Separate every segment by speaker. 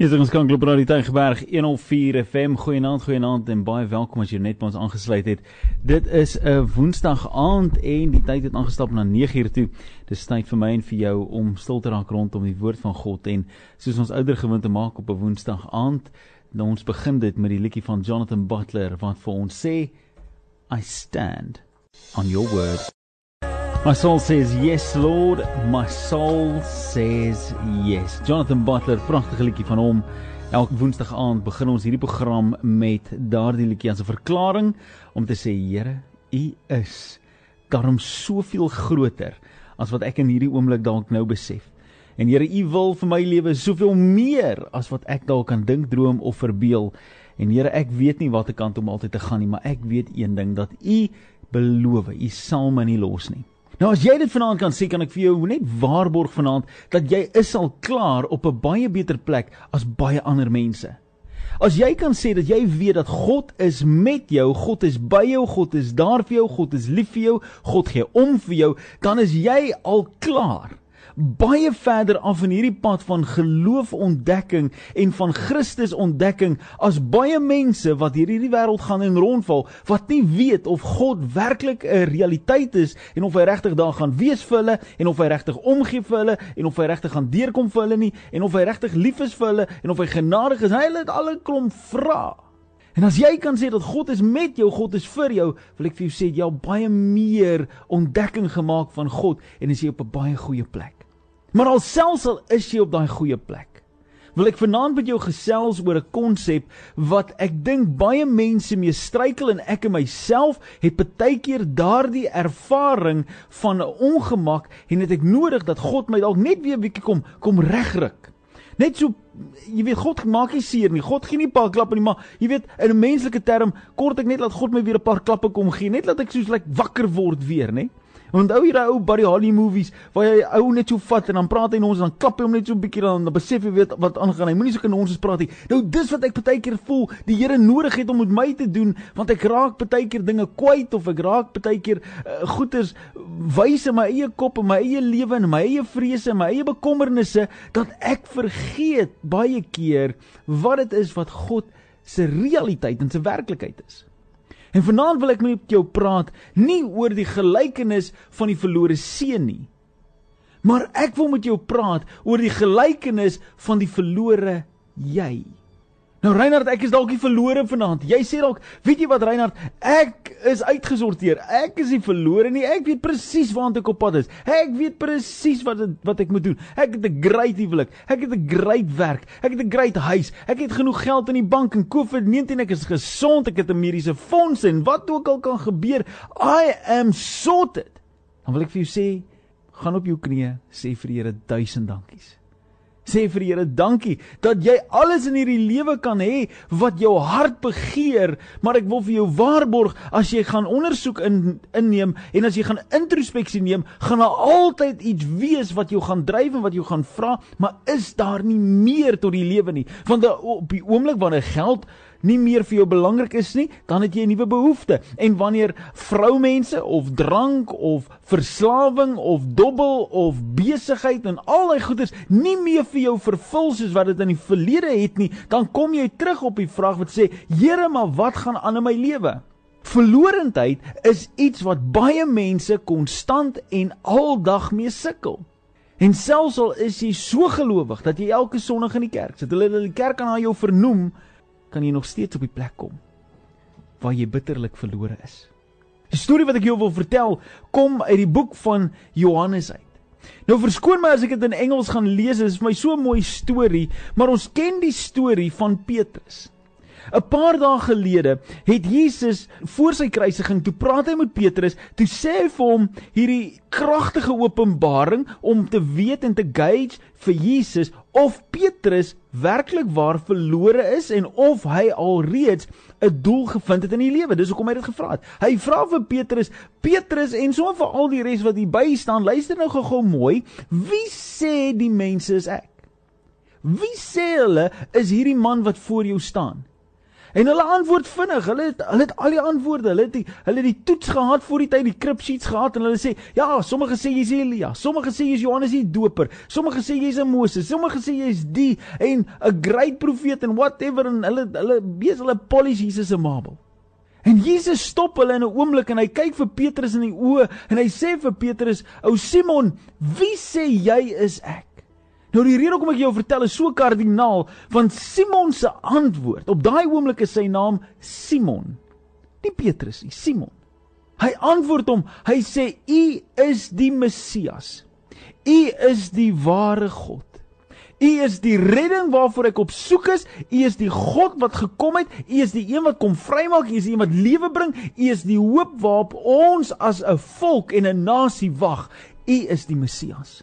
Speaker 1: Hier is ons kan globaal die Tygerberg 104 FM. Goeienaand, goeienaand en baie welkom as jy net by ons aangesluit het. Dit is 'n Woensdag aand en die tyd het aangestap na 9uur toe. Dis tyd vir my en vir jou om stil te raak rondom die woord van God en soos ons ouer gewoonte maak op 'n Woensdag aand, dan ons begin dit met die liedjie van Jonathan Butler wat vir ons sê I stand on your word. My soul says yes Lord, my soul says yes. Jonathan Butler, pragtige liedjie van hom. Elke Woensdag aand begin ons hierdie program met daardie liedjie as 'n verklaring om te sê Here, U is daarom soveel groter as wat ek in hierdie oomblik dalk nou besef. En Here, U wil vir my lewe soveel meer as wat ek dalk kan dink, droom of verbeel. En Here, ek weet nie watter kant om altyd te gaan nie, maar ek weet een ding dat U beloof, U sal my nie los nie. Nou as jy dit vanaand kan sê, kan ek vir jou net waarborg vanaand dat jy is al klaar op 'n baie beter plek as baie ander mense. As jy kan sê dat jy weet dat God is met jou, God is by jou, God is daar vir jou, God is lief vir jou, God gee om vir jou, dan is jy al klaar baie verder af in hierdie pad van geloofontdekking en van Christus ontdekking as baie mense wat hier hierdie wêreld gaan en rondval wat nie weet of God werklik 'n realiteit is en of hy regtig daar gaan wees vir hulle en of hy regtig omgee vir hulle en of hy regtig gaan deurkom vir hulle nie en of hy regtig lief is vir hulle en of hy genadig is. Hy het al 'n klomp vrae. En as jy kan sê dat God is met jou, God is vir jou, wil ek vir jou sê jy het baie meer ontdekking gemaak van God en is jy op 'n baie goeie plek. Maar alselfs al is jy op daai goeie plek, wil ek vanaand met jou gesels oor 'n konsep wat ek dink baie mense mee struikel en ek en myself het baie keer daardie ervaring van 'n ongemak en het ek nodig dat God my dalk net weer 'n bietjie kom kom regryk. Net so jy weet God maak nie seer nie. God gee nie 'n paar klappe nie, maar jy weet in 'n menslike term kort ek net laat God my weer 'n paar klappe kom gee, net laat ek soos like wakker word weer, nê? Onthou jy daai ou Buddy Holly movies waar hy ou net so vat en dan praat hy en ons dan klap hy hom net so 'n bietjie dan dan besef jy weet wat aangaan. Hy moenie so kan ons praat nie. Nou dis wat ek baie keer voel die Here nodig het om met my te doen want ek raak baie keer dinge kwyt of ek raak baie keer uh, goeters wys in my eie kop en my eie lewe en my eie vrese en my eie bekommernisse dat ek vergeet baie keer wat dit is wat God se realiteit en se werklikheid is. En vanaand wil ek met jou praat nie oor die gelykenis van die verlore seun nie. Maar ek wil met jou praat oor die gelykenis van die verlore jy. Nou Reinhard, ek is dalk nie verlore vanaand. Jy sê dalk, weet jy wat Reinhard, ek is uitgesorteer. Ek is nie verlore nie. Ek weet presies waant ek op pad is. Ek weet presies wat wat ek moet doen. Ek het 'n great huwelik. Ek het 'n great werk. Ek het 'n great huis. Ek het genoeg geld in die bank en COVID-19 ek is gesond. Ek het 'n mediese fonds en wat ook al kan gebeur, I am sorted. Dan wil ek vir jou sê, gaan op jou knieë, sê vir die Here duisend dankies sê vir die Here dankie dat jy alles in hierdie lewe kan hê wat jou hart begeer, maar ek wil vir jou waarborg as jy gaan ondersoek in inneem en as jy gaan introspeksie neem, gaan daar altyd iets wees wat jou gaan dryf en wat jou gaan vra, maar is daar nie meer tot die lewe nie? Want op die oomblik wanneer geld nie meer vir jou belangrik is nie, dan het jy 'n nuwe behoefte. En wanneer vroumense of drank of verslawing of dobbel of besigheid en al daai goeders nie meer vir jou vervul soos wat dit in die verlede het nie, dan kom jy terug op die vraag wat sê: "Here, maar wat gaan aan in my lewe?" Verlorendheid is iets wat baie mense konstant en aldag mee sukkel. En selfs al is jy so gelowig dat jy elke Sondag in die kerk sit, hulle hulle die kerk aan jou vernoem, kan jy nog steeds op die plek kom waar jy bitterlik verlore is. Die storie wat ek jou wil vertel, kom uit die boek van Johannes uit. Nou verskoon my as ek dit in Engels gaan lees, dit is vir my so 'n mooi storie, maar ons ken die storie van Petrus. 'n Paar dae gelede het Jesus voor sy kruisiging toe praat hy met Petrus, toe sê hy vir hom hierdie kragtige openbaring om te weet en te gauge vir Jesus of Petrus werklik waar verlore is en of hy alreeds 'n doel gevind het in die lewe. Dis hoekom hy dit gevra het. Hy vra vir Petrus, Petrus en so vir al die res wat hier by staan, luister nou gou-gou mooi, wie sê die mense is ek? Wie sê hulle is hierdie man wat voor jou staan? En hulle antwoord vinnig. Hulle het hulle het al die antwoorde. Hulle het die hulle het die toets gehad voor die tyd die krip sheets gehad en hulle sê, "Ja, sommige sê jy's Elia, sommige sê jy's Johannes die Doper, sommige sê jy's Moses, sommige sê jy's die en 'n great profeet en whatever en hulle hulle wees hulle polish Jesus se marble." En Jesus stop hulle in 'n oomblik en hy kyk vir Petrus in die oë en hy sê vir Petrus, "Ou Simon, wie sê jy is ek?" Nou die rede hoekom ek jou vertel is so kardinaal want Simon se antwoord op daai oomblik is sy naam Simon. Nie Petrus nie, Simon. Hy antwoord hom, hy sê u is die Messias. U is die ware God. U is die redding waarvoor ek op soek is. U is die God wat gekom het. U is die een wat kom vrymaak. U is die een wat lewe bring. U is die hoop waarop ons as 'n volk en 'n nasie wag. U is die Messias.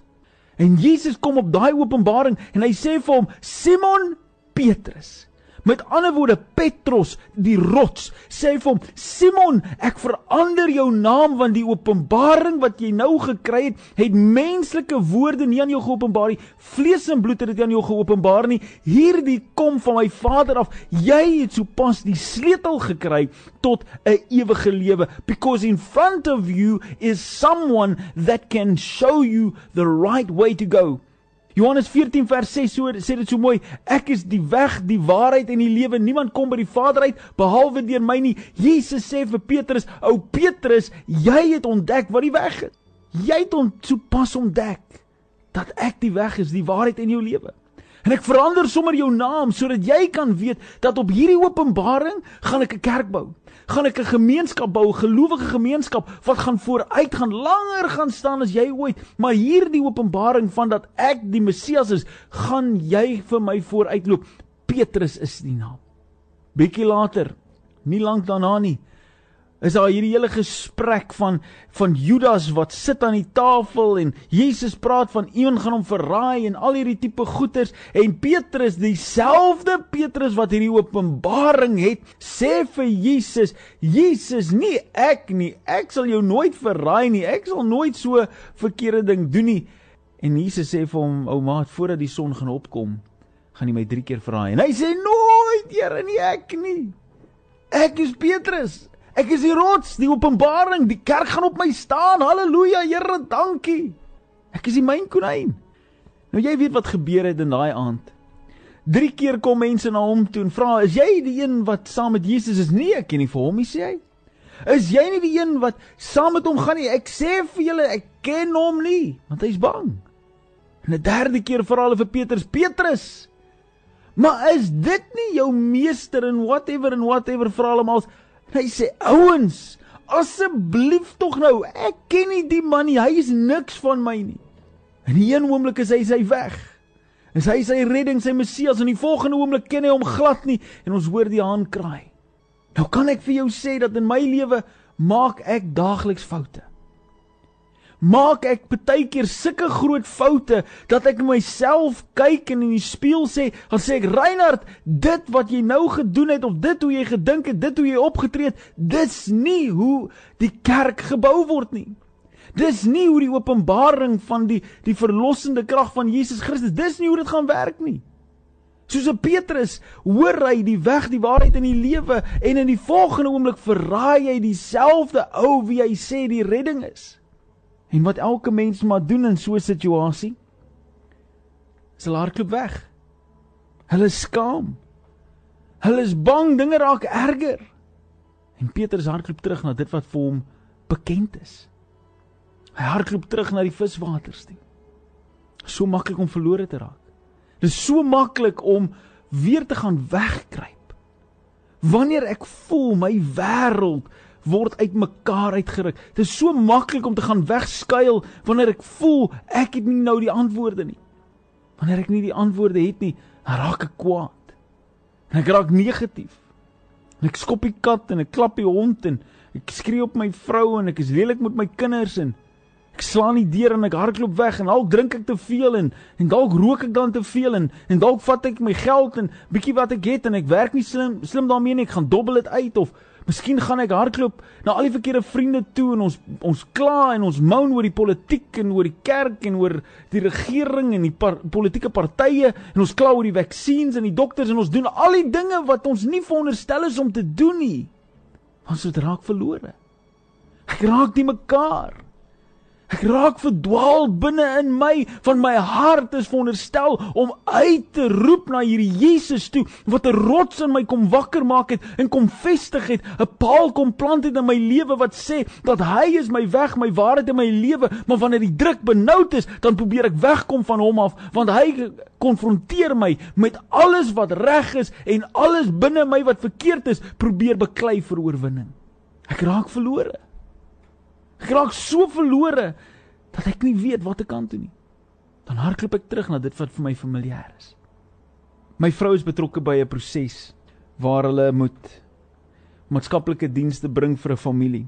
Speaker 1: En Jesus kom op daai openbaring en hy sê vir hom Simon Petrus Met ander woorde Petrus die rots sê vir hom Simon ek verander jou naam want die openbaring wat jy nou gekry het het menslike woorde nie aan jou geopenbaar nie. Vlees en bloed het dit aan jou geopenbaar nie. Hierdie kom van my Vader af. Jy het sopas die sleutel gekry tot 'n ewige lewe because in front of you is someone that can show you the right way to go Johannes 14 vers 6 so sê dit so mooi, ek is die weg, die waarheid en die lewe. Niemand kom by die Vader uit behalwe deur my nie. Jesus sê vir Petrus, "Ou Petrus, jy het ontdek wat die weg is. Jy het ont so pas ontdek dat ek die weg is, die waarheid en jou lewe." En ek verander sommer jou naam sodat jy kan weet dat op hierdie openbaring gaan ek 'n kerk bou. Gaan ek 'n gemeenskap bou, 'n gelowige gemeenskap wat gaan vooruit gaan langer gaan staan as jy ooit. Maar hierdie openbaring van dat ek die Messias is, gaan jy vir my vooruitloop. Petrus is die naam. Bietjie later, nie lank daarna nie, is daar hierdie hele gesprek van van Judas wat sit aan die tafel en Jesus praat van iemand gaan hom verraai en al hierdie tipe goeters en Petrus dieselfde Petrus wat hierdie openbaring het sê vir Jesus Jesus nie ek nie. Ek sal jou nooit verraai nie. Ek sal nooit so verkeerde ding doen nie. En Jesus sê vir hom ou maat voordat die son gaan opkom gaan jy my 3 keer verraai. En hy sê nooit Here nie ek nie. Ek is Petrus Ek is die rots, die openbaring, die kerk gaan op my staan. Halleluja, Here, dankie. Ek is die myn konyn. Nou jy weet wat gebeur het in daai aand. Drie keer kom mense na hom toe en vra, "Is jy die een wat saam met Jesus is?" Nee, ek ken nie vir hom nie, sê hy. "Is jy nie die een wat saam met hom gaan nie?" Ek sê vir julle, ek ken hom nie, want hy's bang. En 'n derde keer vra hulle vir Petrus, "Petrus, maar is dit nie jou meester en whatever en whatever vra hulle maar Hy sê ouens, asseblief tog nou, ek ken nie die man nie, hy is niks van my nie. In die een oomblik is hy sy weg. Is hy sy redding, sy Messias en die volgende oomblik ken hy hom glad nie en ons hoor die haan kraai. Nou kan ek vir jou sê dat in my lewe maak ek daagliks foute maak ek baie keer sulke groot foute dat ek myself kyk en in die spieël sê, dan sê ek Reinhard, dit wat jy nou gedoen het of dit hoe jy gedink het, dit hoe jy opgetree het, dis nie hoe die kerk gebou word nie. Dis nie hoe die openbaring van die die verlossende krag van Jesus Christus, dis nie hoe dit gaan werk nie. Soos 'n Petrus, hoor hy die weg, die waarheid en die lewe en in die volgende oomblik verraai hy dieselfde ou wie hy sê die redding is. En wat elke mens maar doen in so 'n situasie, is hulle hardloop weg. Hulle skaam. Hulle is bang dinge raak erger. En Petrus hardloop terug na dit wat vir hom bekend is. Hy hardloop terug na die viswaters toe. So maklik om verlore te raak. Dit is so maklik om weer te gaan wegkruip. Wanneer ek voel my wêreld word uitmekaar uitgeruk. Dit is so maklik om te gaan wegskuil wanneer ek voel ek het nie nou die antwoorde nie. Wanneer ek nie die antwoorde het nie, raak ek kwaad. En ek raak negatief. En ek skop die kat en ek klap die hond en ek skree op my vrou en ek is lelik met my kinders en ek slaan die deur en ek hardloop weg en dalk drink ek te veel en en dalk rook ek dan te veel en en dalk vat ek my geld en bietjie wat ek het en ek werk nie slim slim daarmee nie ek gaan dobbel dit uit of Miskien gaan ek hardloop na al die verkeerde vriende toe en ons ons kla en ons moan oor die politiek en oor die kerk en oor die regering en die par, politieke partye en ons kla oor die vaksines en die dokters en ons doen al die dinge wat ons nie veronderstel is om te doen nie. Ons het raak verlore. Ek raak die mekaar. Ek raak verdwaal binne in my van my hart is veronderstel om uit te roep na hierdie Jesus toe wat 'n rots in my kom wakker maak het en kom vestig het, 'n paal kom plant het in my lewe wat sê dat hy is my weg, my waarheid in my lewe, maar wanneer die druk benoud is, dan probeer ek wegkom van hom af want hy konfronteer my met alles wat reg is en alles binne my wat verkeerd is, probeer beklei vir oorwinning. Ek raak verlore. Ek raak so verlore dat ek nie weet wat ek kan doen nie. Dan hardloop ek terug na dit wat vir my familier is. My vrou is betrokke by 'n proses waar hulle moet maatskaplike dienste bring vir 'n familie.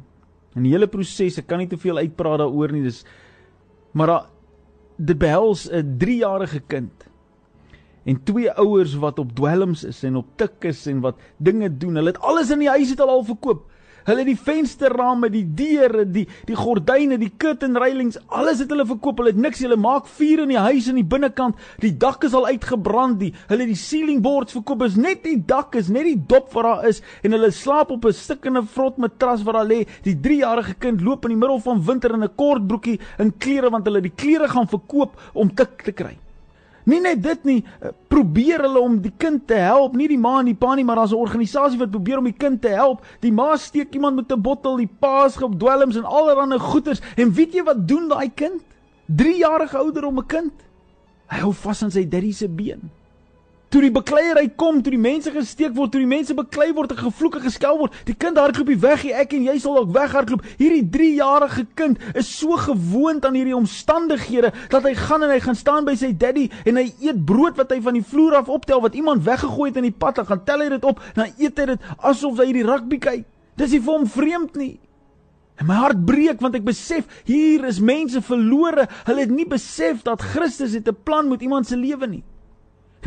Speaker 1: En die hele proses, ek kan nie te veel uitpraat daaroor nie, dis maar daar dit behels 'n 3-jarige kind en twee ouers wat op dwelms is en op tik is en wat dinge doen. Hulle het alles in die huis het al al verkoop. Hulle het die vensterrame, die deure, die die gordyne, die curtain railings, alles het hulle verkoop. Hulle het niks, hulle maak vuur in die huis in die binnekant. Die dak is al uitgebrand. Die hulle het die ceiling boards verkoop. Is net die dak is net die dop wat daar is en hulle slaap op 'n stikkende vrot matras wat daar lê. Die 3-jarige kind loop in die middel van winter in 'n kort broekie en klere want hulle die klere gaan verkoop om tik te kry. Nie net dit nie, eh, probeer hulle om die kind te help, nie die ma en die pa nie, maar daar's 'n organisasie wat probeer om die kind te help. Die ma steek iemand met 'n bottel, die pa is op dwelms en allerlei goeters. En weet jy wat doen daai kind? 3 jarige ouder om 'n kind. Hy hou vas aan sy daddy se been. Toe die bekleierery kom, toe die mense gesteek word, toe die mense beklei word en gevloek en geskel word, die kind hardloop die weg, ek en jy sal ook weghardloop. Hierdie 3-jarige kind is so gewoond aan hierdie omstandighede dat hy gaan en hy gaan staan by sy daddy en hy eet brood wat hy van die vloer af optel wat iemand weggegooi het in die pad, dan gaan tel hy dit op en dan eet hy dit asof hy hierdie rugby kyk. Dis nie vir hom vreemd nie. En my hart breek want ek besef hier is mense verlore. Hulle het nie besef dat Christus het 'n plan met iemand se lewe nie.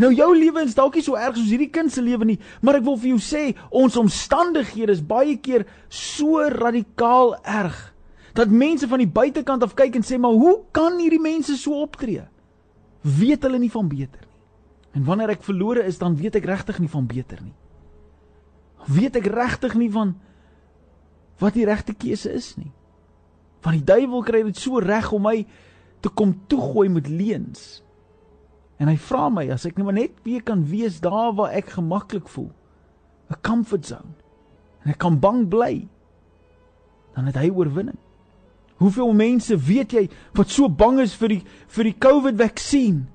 Speaker 1: Nou jou lewe is dalk nie so erg soos hierdie kind se lewe nie, maar ek wil vir jou sê, ons omstandighede is baie keer so radikaal erg dat mense van die buitekant af kyk en sê, "Maar hoe kan hierdie mense so optree?" Weet hulle nie van beter nie. En wanneer ek verlore is, dan weet ek regtig nie van beter nie. Weet ek regtig nie van wat die regte keuse is nie. Want die duiwel kry dit so reg om my te kom toegooi met leuns. En hy vra my as ek net weer kan wees daar waar ek gemaklik voel. 'n Comfort zone. En ek kan bang bly. Dan het hy oorwinning. Hoeveel mense weet jy wat so bang is vir die vir die COVID-vaksin?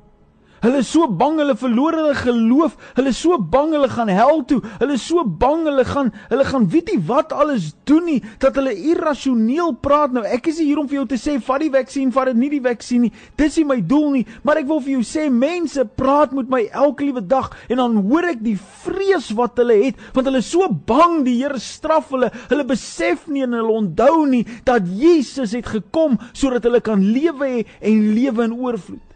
Speaker 1: Hulle is so bang hulle verloor hulle geloof. Hulle is so bang hulle gaan hel toe. Hulle is so bang hulle gaan hulle gaan weet nie wat alles doen nie dat hulle irrasioneel praat. Nou ek is hier om vir jou te sê vat die vaksin, vat dit nie die vaksin nie. Dis nie my doel nie, maar ek wil vir jou sê mense praat met my elke liewe dag en dan hoor ek die vrees wat hulle het want hulle is so bang die Here straf hulle. Hulle besef nie en hulle onthou nie dat Jesus het gekom sodat hulle kan lewe en lewe in oorvloed.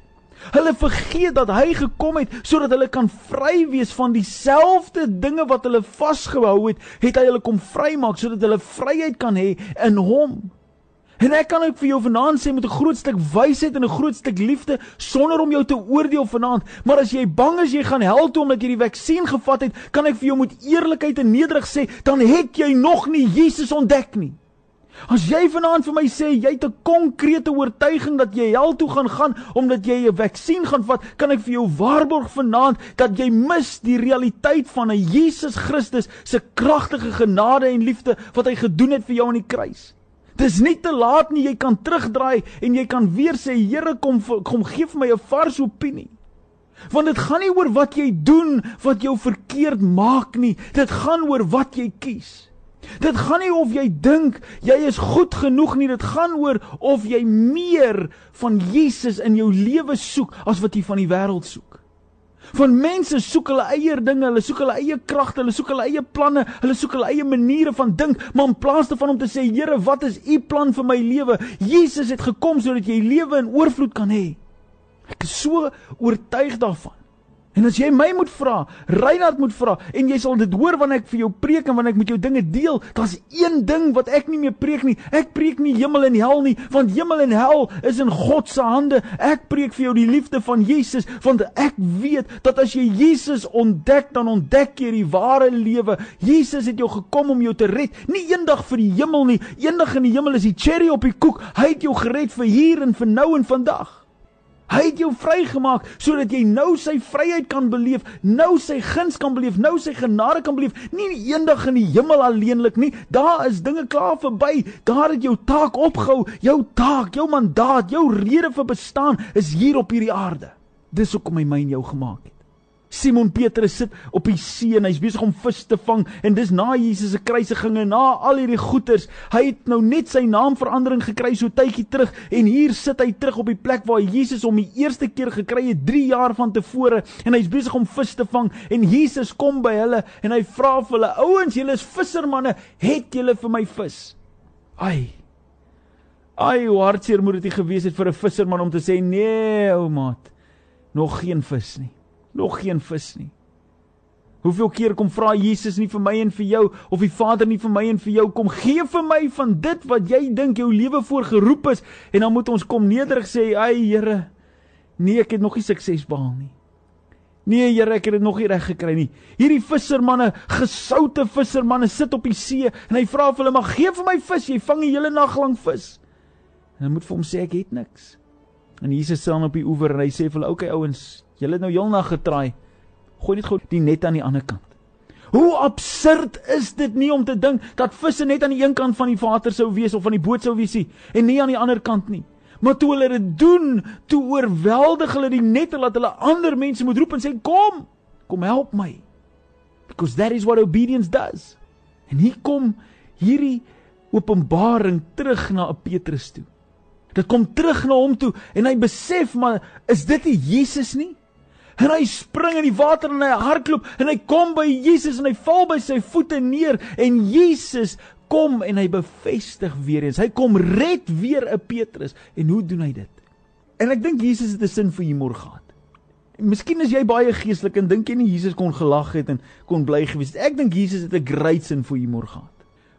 Speaker 1: Hulle vergeet dat hy gekom het sodat hulle kan vry wees van dieselfde dinge wat hulle vasgehou het, het hy hulle kom vrymaak sodat hulle vryheid kan hê in hom. En ek kan ook vir jou vanaand sê met 'n groot stuk wysheid en 'n groot stuk liefde sonder om jou te oordeel vanaand, maar as jy bang is jy gaan hel toe omdat jy die vaksin gevat het, kan ek vir jou met eerlikheid en nederig sê, dan het jy nog nie Jesus ontdek nie. As jy vanaand vir my sê jy het 'n konkrete oortuiging dat jy hel toe gaan gaan omdat jy 'n vaksin gaan vat, kan ek vir jou waarborg vanaand dat jy mis die realiteit van 'n Jesus Christus se kragtige genade en liefde wat hy gedoen het vir jou aan die kruis. Dis nie te laat nie, jy kan terugdraai en jy kan weer sê Here kom kom gee vir my 'n vars opinie. Want dit gaan nie oor wat jy doen wat jou verkeerd maak nie, dit gaan oor wat jy kies. Dit gaan nie of jy dink jy is goed genoeg nie, dit gaan oor of jy meer van Jesus in jou lewe soek as wat jy van die wêreld soek. Van mense soek hulle eie dinge, hulle soek hulle eie kragte, hulle soek hulle eie planne, hulle soek hulle eie maniere van dink, maar in plaas daarvan om te sê, Here, wat is u plan vir my lewe? Jesus het gekom sodat jy lewe in oorvloed kan hê. Ek is so oortuig daarvan
Speaker 2: En as jy my moet vra, Reinhard moet vra en jy sal dit hoor wanneer ek vir jou preek en wanneer ek met jou dinge deel, daar's een ding wat ek nie meer preek nie. Ek preek nie hemel en hel nie, want hemel en hel is in God se hande. Ek preek vir jou die liefde van Jesus, want ek weet dat as jy Jesus ontdek, dan ontdek jy die ware lewe. Jesus het jou gekom om jou te red, nie eendag vir die hemel nie. Eendag in die hemel is die cherry op die koek. Hy het jou gered vir hier en vir nou en vandag. Hy het jou vrygemaak sodat jy nou sy vryheid kan beleef, nou sy guns kan beleef, nou sy genade kan beleef. Nie eendag in die hemel alleenlik nie. Daar is dinge klaar verby. Daar het jou taak opgehou. Jou taak, jou mandaat, jou rede vir bestaan is hier op hierdie aarde. Dis hoekom hy my en jou gemaak het. Simon Petrus sit op die see en hy's besig om vis te vang en dis na Jesus se kruisiging en na al hierdie goeters. Hy het nou net sy naamverandering gekry so tydjie terug en hier sit hy terug op die plek waar Jesus hom die eerste keer gekry het 3 jaar van tevore en hy's besig om vis te vang en Jesus kom by hulle en hy vra vir hulle: "Ouens, julle is vissermanne, het julle vir my vis?" Ai. Ai, hoe hartseer moet dit gewees het vir 'n visserman om te sê: "Nee, ou maat, nog geen vis nie." Nog geen vis nie. Hoeveel keer kom vra Jesus nie vir my en vir jou of die Vader nie vir my en vir jou kom gee vir my van dit wat jy dink jou lewe voor geroep is en dan moet ons kom nederig sê ai Here nee ek het nog nie sukses behaal nie. Nee Here ek het dit nog nie reg gekry nie. Hierdie vissermanne, gesoute vissermanne sit op die see en hy vra vir hulle maar gee vir my vis, jy vang die hele nag lank vis. En hulle moet vir hom sê ek het niks. En Jesus staan op die oewer en hy sê vir hulle okay ouens Julle het nou heelnag getraai. Gooi net gou die net aan die ander kant. Hoe absurd is dit nie om te dink dat visse net aan die een kant van die water sou wees of van die boot sou wees en nie aan die ander kant nie. Maar toe hulle dit doen, toe oorweldig hulle die nette laat hulle ander mense moet roep en sê kom, kom help my. Because that is what obedience does. En hier kom hierdie openbaring terug na Petrus toe. Dit kom terug na hom toe en hy besef maar is dit nie Jesus nie? En hy spring in die water en hy hardloop en hy kom by Jesus en hy val by sy voete neer en Jesus kom en hy bevestig weer eens. Hy kom red weer 'n Petrus. En hoe doen hy dit? En ek dink Jesus het 'n sin vir humor gehad. Miskien is jy baie geestelik en dink jy nie Jesus kon gelag het en kon bly gewees het. Ek dink Jesus het 'n great sin vir humor gehad.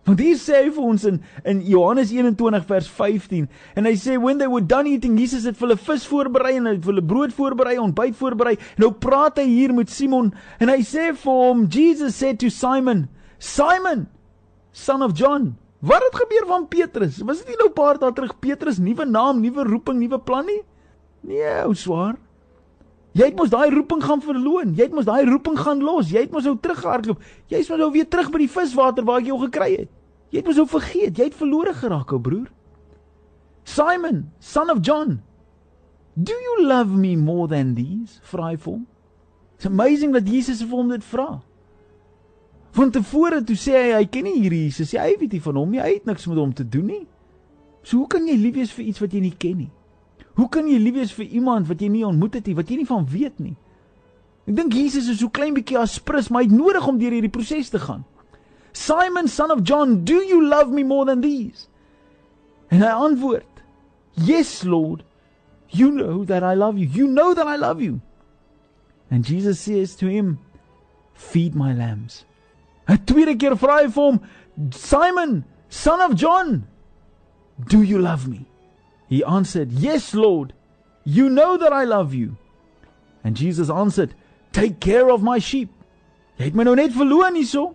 Speaker 2: Want hier sê hy vir ons in in Johannes 21 vers 15 en hy sê when they were done eating Jesus het vir hulle vis voorberei en hy het vir hulle brood voorberei, ontbyt voorberei. Nou praat hy hier met Simon en hy sê vir hom Jesus said to Simon, Simon, son of John, wat het gebeur van Petrus? Was dit nie nou 'n paar dae terug Petrus nuwe naam, nuwe roeping, nuwe plan nie? Nee, ou swaar. Jy het mos daai roeping gaan verloon. Jy het mos daai roeping gaan los. Jy het mos nou teruggehardloop. Jy's mos nou weer terug by die viswater waar ek jou gekry het. Jy het mos nou vergeet. Jy het verlore geraak, ou broer. Simon, son of John, do you love me more than these? Vra hy vir hom. It's amazing dat Jesus vir hom dit vra. Want tevore toe sê hy hy ken nie hierdie Jesus nie. Hy weet nie van hom nie. Hy het niks met hom te doen nie. So hoe kan jy lief wees vir iets wat jy nie ken nie? Hoe kan jy lief wees vir iemand wat jy nie ontmoet het nie, wat jy nie van weet nie? Ek dink Jesus is so klein bietjie aspris, maar hy het nodig om deur hierdie proses te gaan. Simon son of John, do you love me more than these? En hy antwoord, Yes, Lord. You know that I love you. You know that I love you. And Jesus says to him, Feed my lambs. 'n Tweede keer vra hy vir hom, Simon, son of John, do you love me? He answered, Yes, Lord, you know that I love you. And Jesus answered, Take care of my sheep. Jy het my nou net verloon hierso.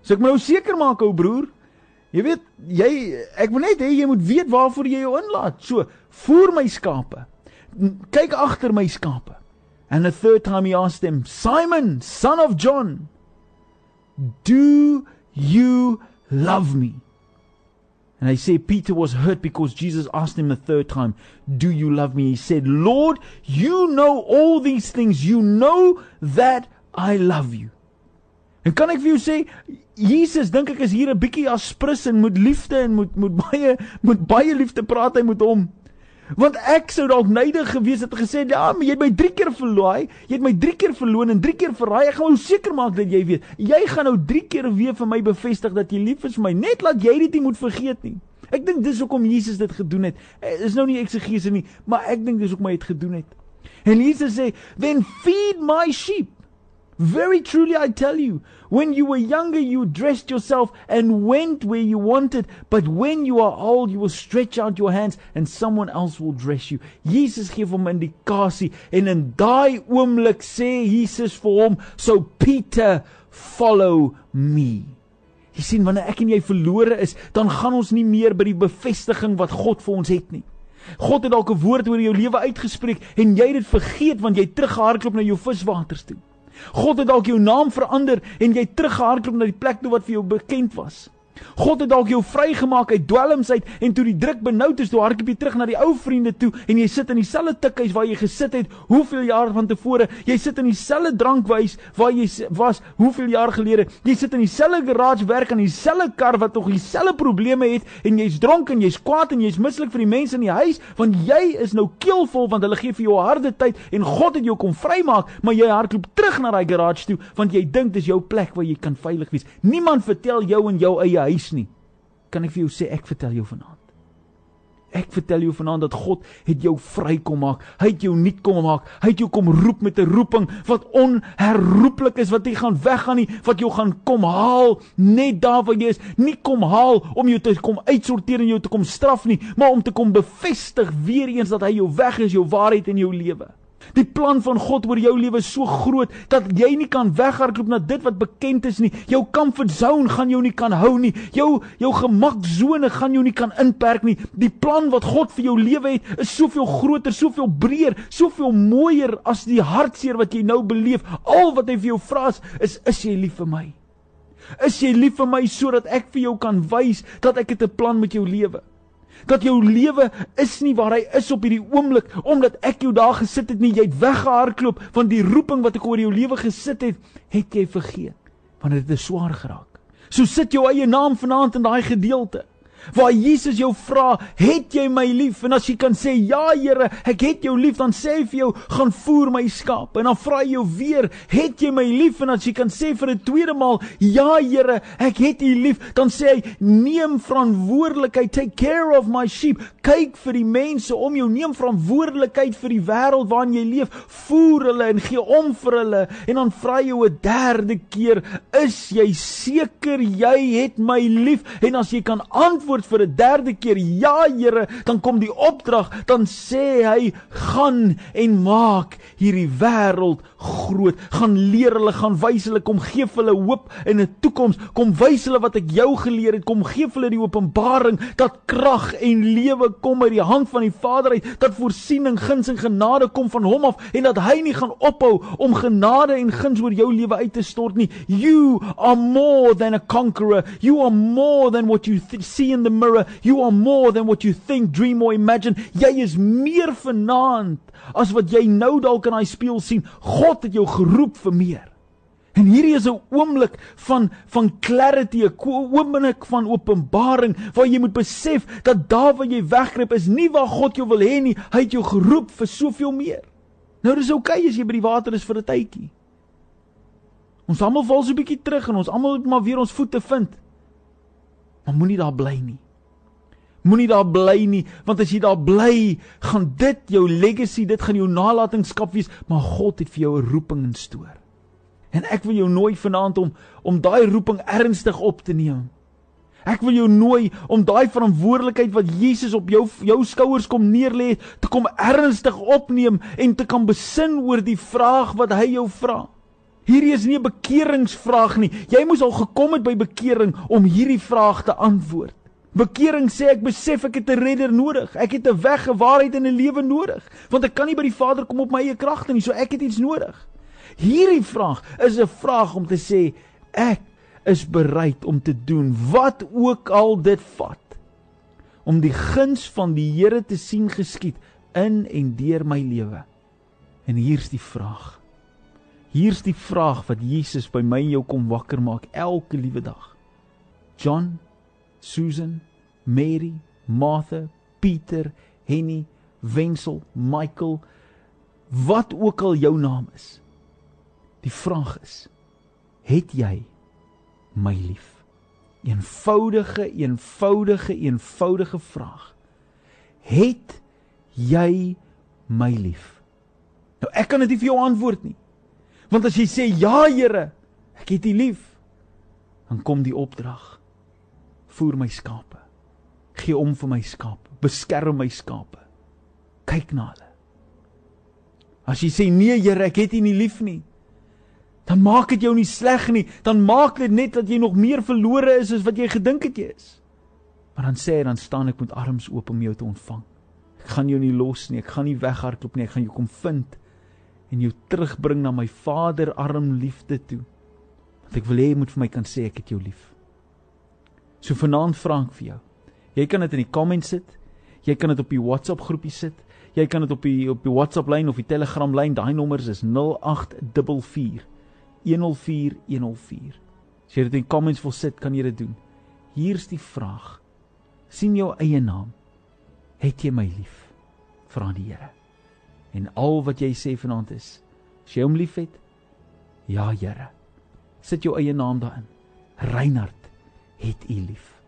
Speaker 2: So ek moet nou seker maak, ou broer. Jy weet, jy ek wil net hê jy moet weet waarvoor jy jou inlaat. So, voer my skape. Kyk agter my skape. And the third time he asked him, Simon, son of John, do you love me? And they say Peter was hurt because Jesus asked him the third time, Do you love me? He said, Lord, you know all these things. You know that I love you. En kan ek vir jou sê, Jesus dink ek is hier 'n bietjie aspris en moet liefde en moet moet baie moet baie liefde praat hy met hom. Want ek sou dalk neidig gewees het gesê, "Ja, maar jy het my 3 keer verlooi. Jy het my 3 keer verloon en 3 keer verraai. Ek gaan nou seker maak dat jy weet. Jy gaan nou 3 keer weer vir my bevestig dat jy lief is vir my. Net laat jy dit nie moet vergeet nie." Ek dink dis hoekom Jesus dit gedoen het. Dis nou nie eksegese nie, maar ek dink dis hoekom hy dit gedoen het. En Jesus sê, "Then feed my sheep." Very truly I tell you, when you were younger you dressed yourself and went where you wanted, but when you are old you will stretch out your hands and someone else will dress you. Jesus gee hom 'n indikasie en in daai oomblik sê Jesus vir hom, "So Peter, follow me." Jy sien wanneer ek en jy verlore is, dan gaan ons nie meer by die bevestiging wat God vir ons het nie. God het dalk 'n woord oor jou lewe uitgespreek en jy het dit vergeet want jy teruggehardloop na jou viswaters toe. God het dalk jou naam verander en jy teruggehardloop na die plek toe wat vir jou bekend was. God het dalk jou vrygemaak uit dwelms uit en toe die druk benoud is, toe hardloop jy terug na die ou vriende toe en jy sit in dieselfde tikhuis waar jy gesit het hoeveel jaar van tevore. Jy sit in dieselfde drankwys waar jy was hoeveel jaar gelede. Jy sit in dieselfde garage werk aan dieselfde kar wat tog dieselfde probleme het en jy's dronk en jy's kwaad en jy's mislik vir die mense in die huis want jy is nou keelvol want hulle gee vir jou harde tyd en God het jou kom vrymaak, maar jy hardloop terug na daai garage toe want jy dink dis jou plek waar jy kan veilig wees. Niemand vertel jou in jou eie huis nie. Kan ek vir jou sê ek vertel jou vanaand. Ek vertel jou vanaand dat God het jou vry kom maak. Hy het jou nuut kom maak. Hy het jou kom roep met 'n roeping wat onherroepelik is wat jy gaan weggaan nie, wat jou gaan kom haal net daar waar jy is. Nie kom haal om jou te kom uitsorteer en jou te kom straf nie, maar om te kom bevestig weer eens dat hy jou weg is, jou waarheid in jou lewe. Die plan van God oor jou lewe is so groot dat jy nie kan weghardloop na dit wat bekend is nie. Jou comfort zone gaan jou nie kan hou nie. Jou jou gemaksone gaan jou nie kan inperk nie. Die plan wat God vir jou lewe het, is soveel groter, soveel breër, soveel mooier as die hartseer wat jy nou beleef. Al wat hy vir jou vra is, is is jy lief vir my? Is jy lief vir my sodat ek vir jou kan wys dat ek het 'n plan met jou lewe? Dat jou lewe is nie waar hy is op hierdie oomblik omdat ek jou daar gesit het nie jy het weggehardloop van die roeping wat ek oor jou lewe gesit het het jy vergeet want dit het swaar geraak. So sit jou eie naam vanaand in daai gedeelte Waar Jesus jou vra, "Het jy my lief?" En as jy kan sê, "Ja, Here, ek het jou lief," dan sê hy vir jou, "Gaan voer my skaap." En dan vra hy jou weer, "Het jy my lief?" En as jy kan sê vir 'n tweede maal, "Ja, Here, ek het u lief," dan sê hy, "Neem verantwoordelikheid, take care of my sheep." Kyk vir die mense om jou, neem verantwoordelikheid vir die wêreld waarin jy leef. Voer hulle en gee om vir hulle. En dan vra hy jou 'n derde keer, "Is jy seker jy het my lief?" En as jy kan antwoord antwoord vir 'n derde keer, "Ja, Here," dan kom die opdrag, dan sê hy, "Gaan en maak hierdie wêreld groot. Gaan leer hulle, gaan wys hulle, kom gee hulle hoop en 'n toekoms. Kom wys hulle wat ek jou geleer het. Kom gee hulle die openbaring dat krag en lewe kom uit die hand van die Vader uit, dat voorsiening, guns en genade kom van hom af en dat hy nie gaan ophou om genade en guns oor jou lewe uit te stort nie. You are more than a conqueror. You are more than what you see in in the mirror. You are more than what you think, dream or imagine. Jy is meer vanaand as wat jy nou dalk in daai spieël sien. God het jou geroep vir meer. En hierdie is 'n oomblik van van clarity, 'n oomblik van openbaring waar jy moet besef dat daar waar jy weggryp is nie waar God jou wil hê nie. Hy het jou geroep vir soveel meer. Nou dis oukei okay as jy by die water is vir 'n tydjie. Ons almal val so 'n bietjie terug en ons almal moet maar weer ons voete vind. Maar moenie daar bly nie. Moenie daar bly nie, want as jy daar bly, gaan dit jou legacy, dit gaan jou nalatenskap wees, maar God het vir jou 'n roeping instoor. En ek wil jou nooi vanaand om om daai roeping ernstig op te neem. Ek wil jou nooi om daai verantwoordelikheid wat Jesus op jou jou skouers kom neerlê, te kom ernstig opneem en te kan besin oor die vraag wat hy jou vra. Hierdie is nie 'n bekeringsvraag nie. Jy moes al gekom het by bekering om hierdie vraag te antwoord. Bekering sê ek besef ek het 'n redder nodig. Ek het 'n weg, 'n waarheid en 'n lewe nodig, want ek kan nie by die Vader kom op my eie kragte nie, so ek het iets nodig. Hierdie vraag is 'n vraag om te sê ek is bereid om te doen wat ook al dit vat om die guns van die Here te sien geskied in en deur my lewe. En hier's die vraag. Hier's die vraag wat Jesus by my en jou kom wakker maak elke liewe dag. John, Susan, Mary, Martha, Pieter, Henny, Wenzel, Michael, wat ook al jou naam is. Die vraag is: Het jy my lief? Eenvoudige, eenvoudige, eenvoudige vraag. Het jy my lief? Nou ek kan dit nie vir jou antwoord nie. Want as jy sê ja, Here, ek het U lief, dan kom die opdrag. Voer my skape. Gee om vir my skape. Beskerm my skape. Kyk na hulle. As jy sê nee, Here, ek het U nie lief nie, dan maak dit jou nie sleg nie, dan maak dit net dat jy nog meer verlore is as wat jy gedink het jy is. Maar dan sê hy dan staan ek met arms oop om jou te ontvang. Ek gaan jou nie los nie, ek gaan nie weghardloop nie, ek gaan jou kom vind en jou terugbring na my Vader arm liefde toe. Want ek wil hê jy moet vir my kan sê ek het jou lief. So vanaand vra ek vir jou. Jy kan dit in die comments sit. Jy kan dit op die WhatsApp groepie sit. Jy kan dit op die op die WhatsApp lyn of die Telegram lyn. Daai nommers is 0844 104104. As jy dit in comments wil sit, kan jy dit doen. Hier's die vraag. sien jou eie naam. Het jy my lief? Vra die Here. En al wat jy sê vanaand is, as jy hom liefhet, ja Here. Sit jou eie naam daarin. Reinhard het U lief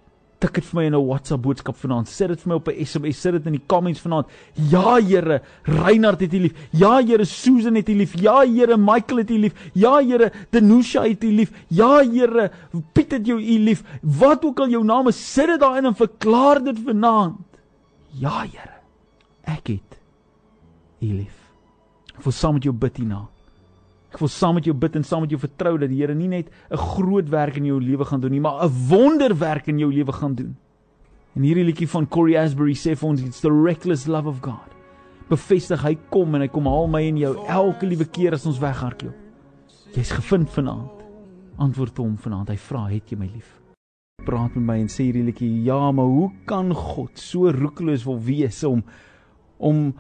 Speaker 2: tik dit vir my in 'n WhatsApp boodskap vanaand. Sit dit vir my op 'n SMS, sit dit in die comments vanaand. Ja Here, Reinhard het U lief. Ja Here, Susan het U lief. Ja Here, Michael het U lief. Ja Here, Denusha het U lief. Ja Here, Piet het jou U lief. Wat ook al jou naam is, sit dit daarin en verklaar dit vanaand. Ja Here, ek het U lief. Ek wil saam met jou bid hierna. Ek wil saam met jou bid en saam met jou vertrou dat die Here nie net 'n groot werk in jou lewe gaan doen nie, maar 'n wonderwerk in jou lewe gaan doen. En hierdie liedjie van Corey Asbury sê vir ons it's the reckless love of God. Bevestig hy kom en hy kom haal my en jou elke liewe keer as ons weghardloop. Jy's gevind vanaand. Antwoord hom vanaand. Hy vra, "Het jy my lief?" Praat met my en sê hierdie liedjie, "Ja, maar hoe kan God so roekeloos wil wees om om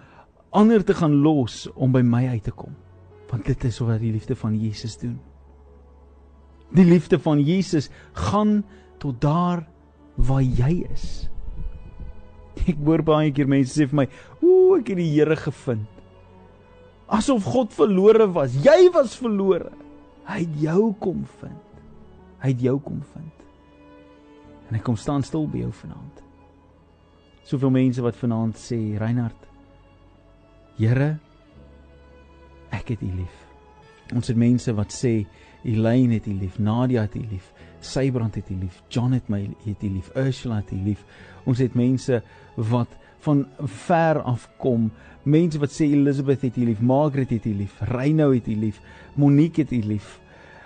Speaker 2: ander te gaan los om by my uit te kom?" want dit is wat die liefde van Jesus doen. Die liefde van Jesus gaan tot daar waar jy is. Ek hoor baie keer mense sê vir my, "Ooh, ek het die Here gevind." Asof God verlore was. Jy was verlore. Hy het jou kom vind. Hy het jou kom vind. En hy kom staan stil by jou vanaand. Soveel mense wat vanaand sê, "Reinhard, Here, ek het U lief. Ons het mense wat sê Elaine het U lief, Nadia het U lief, Sybrand het U lief, John het my het U lief, Ursula het U lief. Ons het mense wat van ver af kom, mense wat sê Elizabeth het U lief, Margaret het U lief, Reynou het U lief, Monique het U lief.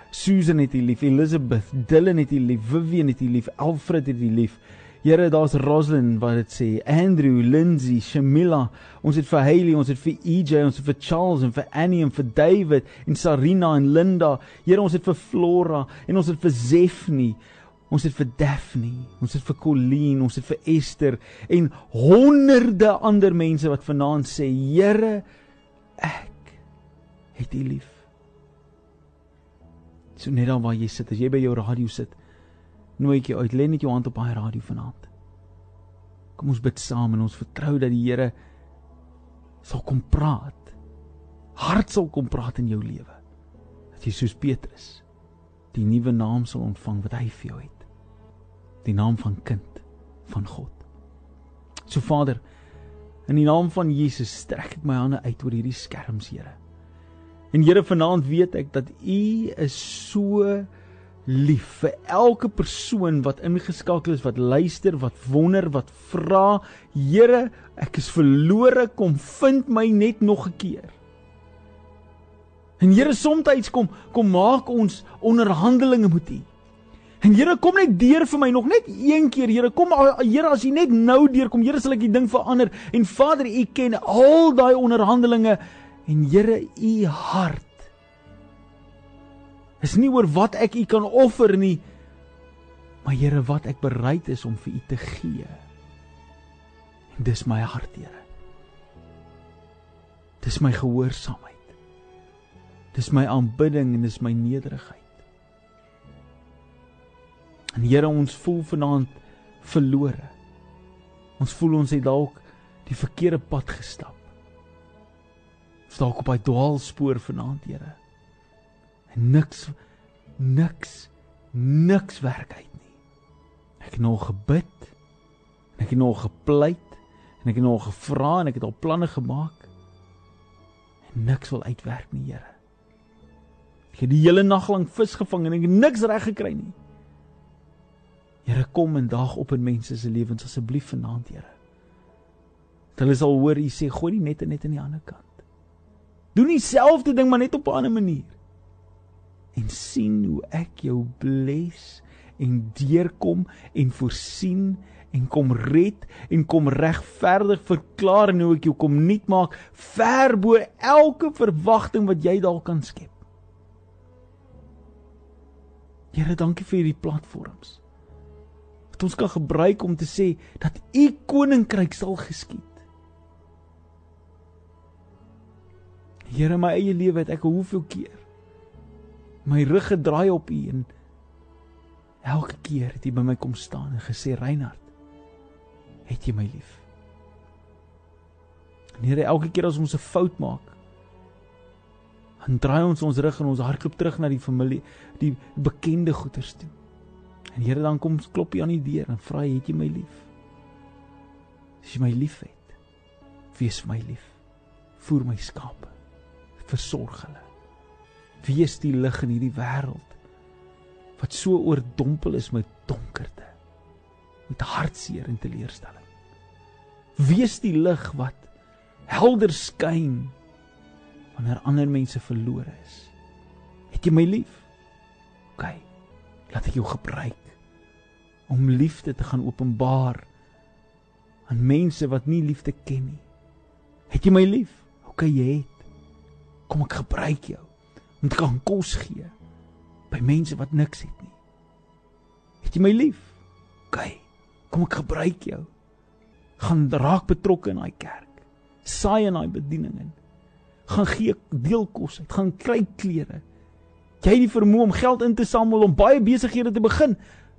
Speaker 2: Susan het U lief, Elizabeth, Dylan het U lief, Vivian het U lief, Alfred het U lief. Here, daar's Roslyn wat dit sê, Andrew, Lindsay, Shamila. Ons het vir Hailey, ons het vir EJ, ons het vir Charles en vir Annie en vir David en Sarina en Linda. Here, ons het vir Flora en ons het vir Zefni. Ons het vir Daphne, ons het vir Colleen, ons het vir Esther en honderde ander mense wat vanaand sê, Here, ek het U lief. So net dan waar jy sit, as jy by jou radio sit, nooi ek jou uit. Lê net jou hand op daai radio vanaand. Kom ons bid saam en ons vertrou dat die Here sal kom praat. Hart sal kom praat in jou lewe. Dat jy soos Petrus die nuwe naam sal ontvang wat hy vir jou het. Die naam van kind van God. So Vader, in die naam van Jesus strek ek my hande uit oor hierdie skerms, Here. En Here, vanaand weet ek dat U is so lief vir elke persoon wat ingeskakel is, wat luister, wat wonder, wat vra, Here, ek is verlore, kom vind my net nog 'n keer. En Here, soms kom kom maak ons onderhandelinge met U. En Here, kom net deur vir my nog net een keer, Here, kom Here, as U net nou deurkom, Here, sal ek die ding verander. En Vader, U ken al daai onderhandelinge en Here, U hart is nie oor wat ek u kan offer nie, maar Here wat ek bereid is om vir u te gee. En dis my hart, Here. Dis my gehoorsaamheid. Dis my aanbidding en dis my nederigheid. En Here, ons voel vanaand verlore. Ons voel ons het dalk die verkeerde pad gestap. Ons dalk op 'n dwaalspoor vanaand, Here niks niks niks werk uit nie. Ek het nog gebid. Ek het nog gepleit en ek het nog gevra en ek het al planne gemaak. En niks wil uitwerk nie, Here. Ek het die hele nag lank vis gevang en ek het niks reg gekry nie. Here, kom en daag op in mense se lewens asseblief vanaand, Here. Dat hulle sal hoor u sê gooi die nette net aan die ander kant. Doen dieselfde ding maar net op 'n ander manier. En sien hoe ek jou bless en deurkom en voorsien en kom red en kom regverdig verklaar en hoe ek jou kom nuut maak ver bo elke verwagting wat jy dalk kan skep. Here, dankie vir hierdie platforms. Wat ons kan gebruik om te sê dat u koninkryk sal geskied. Here, my eie lewe het ek hoeveel keer my rug gedraai op u en elke keer het u by my kom staan en gesê Reinhard het jy my lief. En Here, elke keer as ons 'n fout maak, dan draai ons ons rug en ons hardloop terug na die familie, die bekende goeters toe. En Here, dan kom klop jy aan die deur en vra het jy my lief? As jy my liefhet, wees vir my lief. Voer my skape. Versorg hulle. Wees die lig in hierdie wêreld wat so oordompel is met donkerte met hartseer en teleurstelling. Wees die lig wat helder skyn wanneer ander mense verlore is. Het jy my lief? OK. Laat ek jou gebruik om liefde te gaan openbaar aan mense wat nie liefde ken nie. Het jy my lief? OK, jy het. Kom ek gebruik jou om te kan kos gee by mense wat niks het nie. Het jy my lief? OK. Kom ek gebruik jou. Gaan raak betrokke in daai kerk. Saai in daai bediening in. Gaan gee deel kos uit, gaan kry klere. Jy het die vermoë om geld in te samel om baie besighede te begin.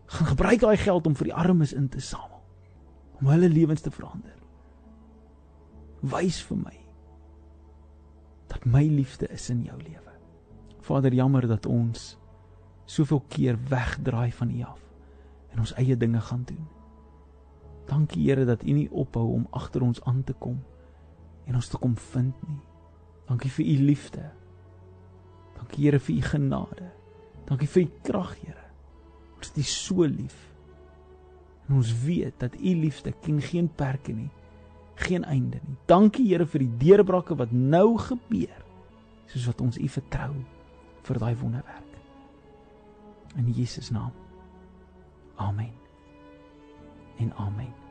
Speaker 2: Gaan gebruik daai geld om vir die armes in te samel. Om hulle lewens te verander. Wys vir my dat my liefde is in jou lewe. Vader, jammer dat ons soveel keer wegdraai van U af en ons eie dinge gaan doen. Dankie Here dat U nie ophou om agter ons aan te kom en ons te kom vind nie. Dankie vir U liefde. Dankie Here vir U genade. Dankie vir U krag, Here. Ons is so lief. En ons weet dat U liefde ken geen perke nie, geen einde nie. Dankie Here vir die deurbrake wat nou gebeur, soos wat ons U vertrou vir daai wonderwerk. In Jesus naam. Amen en amen.